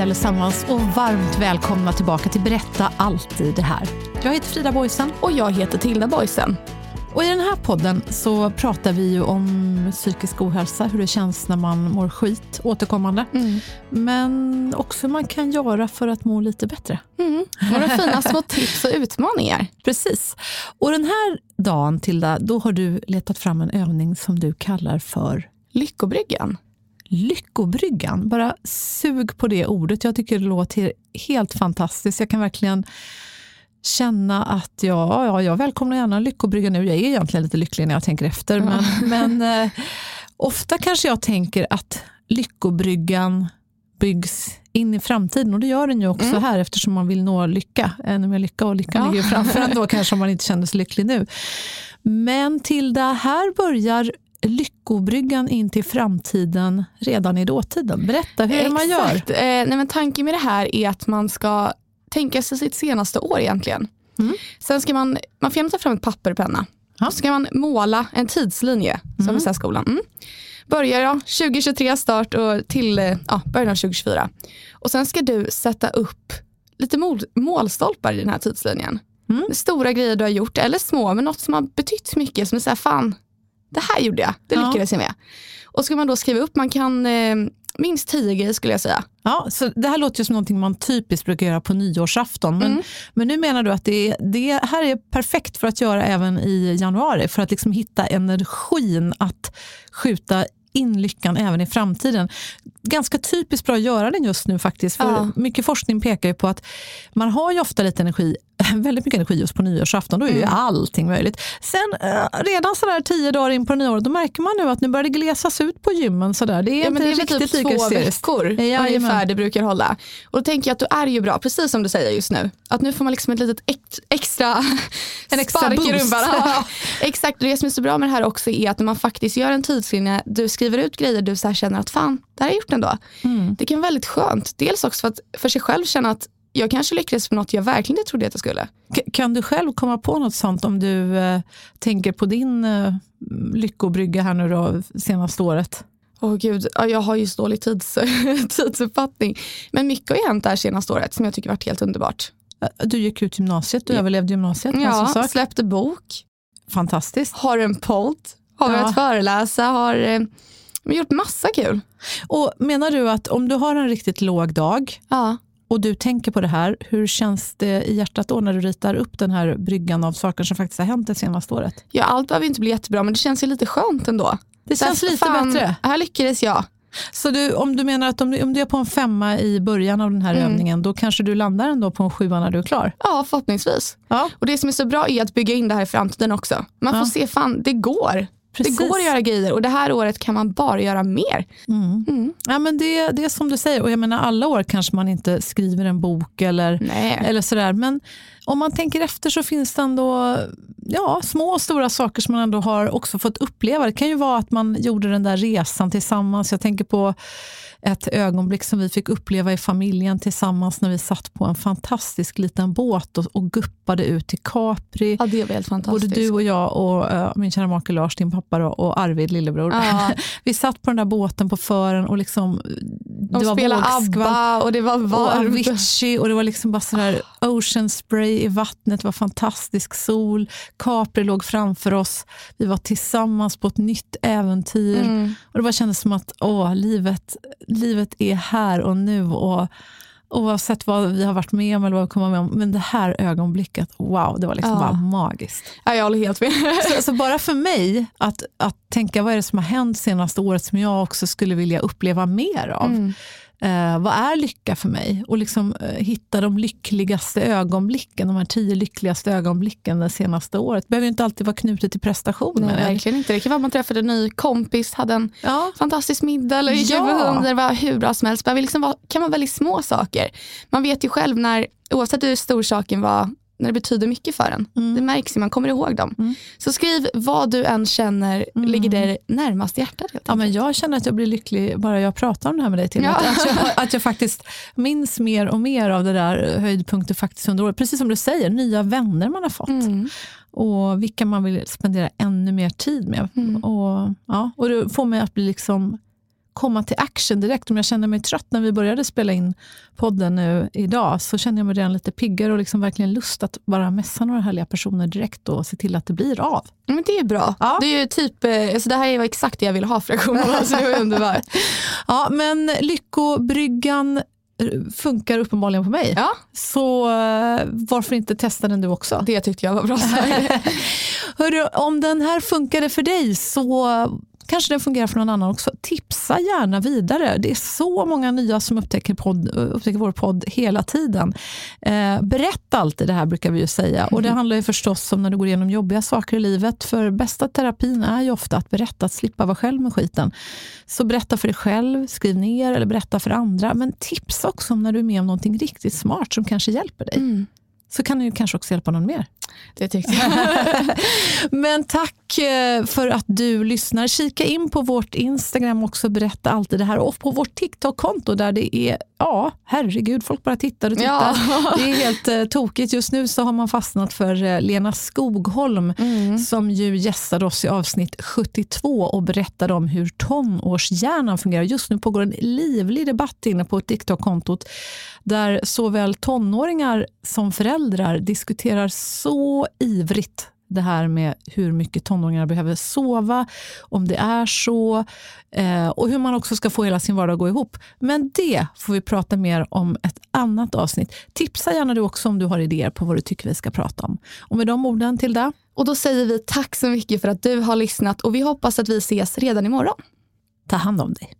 Hej allesammans och varmt välkomna tillbaka till Berätta alltid det här. Jag heter Frida Boysen. Och jag heter Tilda Boysen. Och I den här podden så pratar vi ju om psykisk ohälsa, hur det känns när man mår skit återkommande. Men också hur man kan göra för att må lite bättre. Mm. Några fina små tips och utmaningar. Precis. Och den här dagen, Tilda, då har du letat fram en övning som du kallar för Lyckobryggan. Lyckobryggan. Bara sug på det ordet. Jag tycker det låter helt fantastiskt. Jag kan verkligen känna att ja, ja, jag välkomnar gärna en lyckobrygga nu. Jag är egentligen lite lycklig när jag tänker efter. Men, men eh, ofta kanske jag tänker att lyckobryggan byggs in i framtiden och det gör den ju också här eftersom man vill nå lycka. Ännu mer lycka och lyckan Ja. ligger framför en då kanske om man inte känner sig lycklig nu. Men Tilda, här börjar lyckobryggan in till framtiden redan i dåtiden. Berätta, hur är det man gör? Exakt. Eh, nej, men tanken med det här är att man ska tänka sig sitt senaste år egentligen. Mm. Sen ska man, man får ta fram ett papper och penna. Ja. Så ska man måla en tidslinje, som i särskolan. Mm. Börjar ja, 2023 start och till eh, ja, början av 2024. Och sen ska du sätta upp lite mål, målstolpar i den här tidslinjen. Mm. Stora grejer du har gjort, eller små, men något som har betytt mycket. Som är så här, fan, det här gjorde jag, det Ja. lyckades jag med. Och ska man då skriva upp, man kan eh, minst tio grejer skulle jag säga. Ja, så det här låter ju som någonting man typiskt brukar göra på nyårsafton. Men, Mm. men nu menar du att det, det här är perfekt för att göra även i januari. För att liksom hitta energin att skjuta in lyckan även i framtiden. Ganska typiskt bra att göra den just nu faktiskt. För Ja. Mycket forskning pekar ju på att man har ju ofta lite energi, väldigt mycket energi just på nyårsafton. Då är ju Mm. allting möjligt. Sen eh, redan sådär tio dagar in på nyåret, då märker man nu att nu börjar det glesas ut på gymmen. Sådär. Det är Ja, inte det är riktigt typ lika två veckor Jajamän. ungefär det brukar hålla. Och då tänker jag att då är ju bra, precis som du säger just nu, att nu får man liksom ett litet ex- extra, En extra spark i rumpan. Ja. Exakt, och det som är så bra med det här också är att när man faktiskt gör en tidslinje, du skriver ut grejer du så här känner att fan, det här har jag gjort ändå. Mm. Det kan vara väldigt skönt, dels också för att för sig själv känna att jag kanske lyckades med något jag verkligen inte trodde att jag skulle. K- Kan du själv komma på något sånt om du eh, tänker på din eh, lyckobrygga här nu då, senaste året? Åh gud, ja, jag har ju så dålig tids, tidsuppfattning. Men mycket har ju hänt det här senaste året som jag tycker varit helt underbart. Eh, Du gick ut gymnasiet, du överlevde gymnasiet. Ja, sak. släppte bok, Fantastiskt. har en podd, har Ja. börjat föreläsa, har eh, gjort massa kul. Och menar du att om du har en riktigt låg dag Ja. Och du tänker på det här, hur känns det i hjärtat då när du ritar upp den här bryggan av saker som faktiskt har hänt det senaste året? ja, allt behöver inte bli jättebra men det känns ju lite skönt ändå. Det Så känns lite fan, bättre. Här lyckades jag. Så du, om du menar att om du, om du är på en femma i början av den här Mm. övningen, då kanske du landar ändå på en sjua när du är klar? Ja, förhoppningsvis. Ja, Och det som är så bra är att bygga in det här i framtiden också. Man Ja. får se, fan det går. Precis. Det går att göra grejer och det här året kan man bara göra mer. Mm. Ja, men det, det är som du säger, och jag menar alla år kanske man inte skriver en bok eller, Nej. eller sådär. Men om man tänker efter så finns det ändå ja, små och stora saker som man ändå har också fått uppleva. Det kan ju vara att man gjorde den där resan tillsammans. Jag tänker på ett ögonblick som vi fick uppleva i familjen tillsammans när vi satt på en fantastisk liten båt och, och guppade ut till Capri. Ja, det var helt Både fantastiskt. du och jag och eh, min kära make Lars, din pappa då, och Arvid, lillebror. Ja. Vi satt på den där båten på fören och liksom, De det var spelade vågskvalp ABBA och det var och varmt. Avicii och det var liksom bara sådär ocean spray i vattnet, det var fantastisk sol, Capri låg framför oss, vi var tillsammans på ett nytt äventyr. Mm. Och Det bara kändes som att åh, livet, livet är här och nu. Och Oavsett vad vi har varit med om eller vad vi kommer med om. Men det här ögonblicket, wow, det var liksom Ja. bara magiskt. Ja, jag håller helt med. Så, så bara för mig att, att tänka vad är det som har hänt senaste året som jag också skulle vilja uppleva mer av. Mm. Eh, vad är lycka för mig? Och liksom, eh, hitta de lyckligaste ögonblicken, de här tio lyckligaste ögonblicken det senaste året. Det behöver inte alltid vara knutet till prestation. Nej, verkligen inte. Det kan vara att man träffade en ny kompis, hade en Ja. fantastisk middag eller Ja. ut med hunden. Det var hur bra som helst. Det liksom vara, kan vara väldigt små saker. Man vet ju själv när, oavsett hur stor saken var, när det betyder mycket för en. Mm. Det märks ju, man kommer ihåg dem. Så skriv vad du än känner ligger dig närmast hjärtat. Ja, men jag känner att jag blir lycklig bara jag pratar om det här med dig. Till. Ja. Att, att, jag, att jag faktiskt minns mer och mer av det där höjdpunkter faktiskt under året. Precis som du säger, nya vänner man har fått. Mm. Och vilka man vill spendera ännu mer tid med. Mm. Och, ja, och det får mig att bli liksom komma till action direkt. Om jag känner mig trött när vi började spela in podden nu idag så känner jag mig redan lite piggare och liksom verkligen lust att bara messa några härliga personer direkt och se till att det blir av. Men det är bra. Ja. Det, är ju typ, eh, alltså det här var exakt det jag ville ha för reaktioner. Så det var underbart. Ja, men lyckobryggan eh, funkar uppenbarligen på mig. Ja, Så eh, varför inte testa den du också? det tyckte jag var bra. Hörru, om den här funkade för dig så kanske den fungerar för någon annan också. Tipsa gärna vidare. Det är så många nya som upptäcker, podd, upptäcker vår podd hela tiden. Eh, berätta alltid det här brukar vi ju säga. Och Det handlar ju förstås om när du går igenom jobbiga saker i livet. För bästa terapin är ju ofta att berätta, att slippa vara själv med skiten. Så berätta för dig själv, skriv ner eller berätta för andra. Men tipsa också om när du är med om någonting riktigt smart som kanske hjälper dig. Mm. Så kan det ju kanske också hjälpa någon mer. Det tyckte jag. Men tack eh, för att du lyssnar. Kika in på vårt Instagram också, berätta alltid det här. Och på vårt TikTok-konto där det är, ja herregud, folk bara tittar och tittar. Ja. Det är helt eh, tokigt. Just nu så har man fastnat för eh, Lena Skogholm som ju gästade oss i avsnitt 72 och berättade om hur tonårshjärnan fungerar. Just nu pågår en livlig debatt inne på TikTok-kontot där såväl tonåringar som föräldrar diskuterar så ivrigt det här med hur mycket tonåringar behöver sova, om det är så eh, och hur man också ska få hela sin vardag att gå ihop. Men det får vi prata mer om ett annat avsnitt. Tipsa gärna du också om du har idéer på vad du tycker vi ska prata om. Och med de orden till det. Och då säger vi tack så mycket för att du har lyssnat och vi hoppas att vi ses redan imorgon. Ta hand om dig.